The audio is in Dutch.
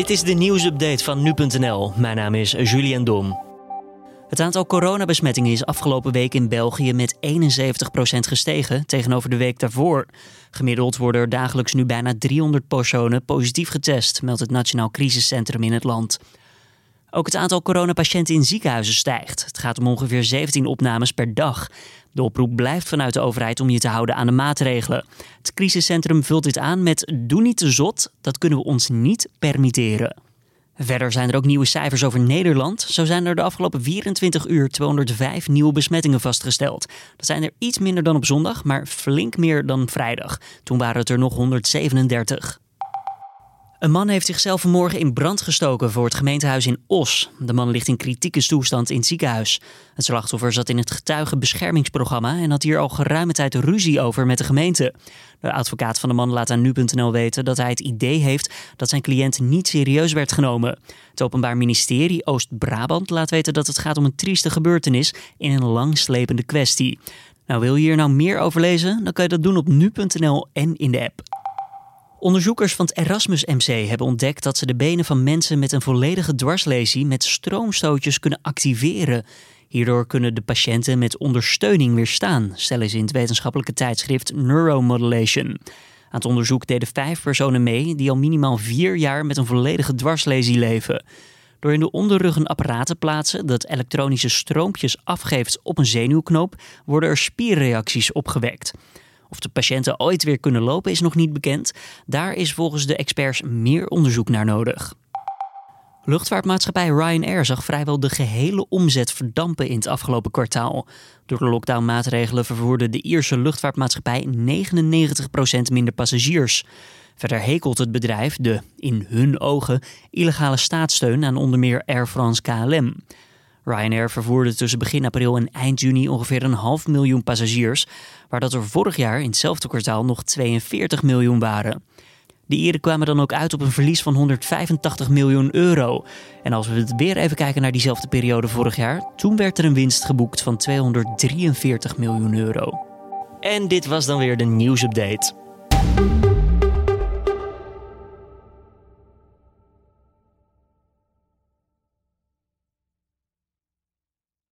Dit is de nieuwsupdate van nu.nl. Mijn naam is Julian Dom. Het aantal coronabesmettingen is afgelopen week in België met 71% gestegen tegenover de week daarvoor. Gemiddeld worden er dagelijks nu bijna 300 personen positief getest, meldt het Nationaal Crisiscentrum in het land. Ook het aantal coronapatiënten in ziekenhuizen stijgt. Het gaat om ongeveer 17 opnames per dag. De oproep blijft vanuit de overheid om je te houden aan de maatregelen. Het crisiscentrum vult dit aan met doe niet te zot, dat kunnen we ons niet permitteren. Verder zijn er ook nieuwe cijfers over Nederland. Zo zijn er de afgelopen 24 uur 205 nieuwe besmettingen vastgesteld. Dat zijn er iets minder dan op zondag, maar flink meer dan vrijdag. Toen waren het er nog 137. Een man heeft zichzelf vanmorgen in brand gestoken voor het gemeentehuis in Os. De man ligt in kritieke toestand in het ziekenhuis. Het slachtoffer zat in het getuigenbeschermingsprogramma en had hier al geruime tijd ruzie over met de gemeente. De advocaat van de man laat aan nu.nl weten dat hij het idee heeft dat zijn cliënt niet serieus werd genomen. Het Openbaar Ministerie Oost-Brabant laat weten dat het gaat om een trieste gebeurtenis in een langslepende kwestie. Nou, wil je hier nou meer over lezen? Dan kan je dat doen op nu.nl en in de app. Onderzoekers van het Erasmus MC hebben ontdekt dat ze de benen van mensen met een volledige dwarslesie met stroomstootjes kunnen activeren. Hierdoor kunnen de patiënten met ondersteuning weer staan, stellen ze in het wetenschappelijke tijdschrift Neuromodulation. Aan het onderzoek deden vijf personen mee die al minimaal vier jaar met een volledige dwarslesie leven. Door in de onderrug een apparaat te plaatsen dat elektronische stroompjes afgeeft op een zenuwknoop, worden er spierreacties opgewekt. Of de patiënten ooit weer kunnen lopen is nog niet bekend. Daar is volgens de experts meer onderzoek naar nodig. Luchtvaartmaatschappij Ryanair zag vrijwel de gehele omzet verdampen in het afgelopen kwartaal. Door de lockdownmaatregelen vervoerde de Ierse luchtvaartmaatschappij 99% minder passagiers. Verder hekelt het bedrijf de, in hun ogen, illegale staatssteun aan onder meer Air France KLM. Ryanair vervoerde tussen begin april en eind juni ongeveer een half miljoen passagiers, waar dat er vorig jaar in hetzelfde kwartaal nog 42 miljoen waren. De Ieren kwamen dan ook uit op een verlies van 185 miljoen euro. En als we het weer even kijken naar diezelfde periode vorig jaar, toen werd er een winst geboekt van 243 miljoen euro. En dit was dan weer de nieuwsupdate.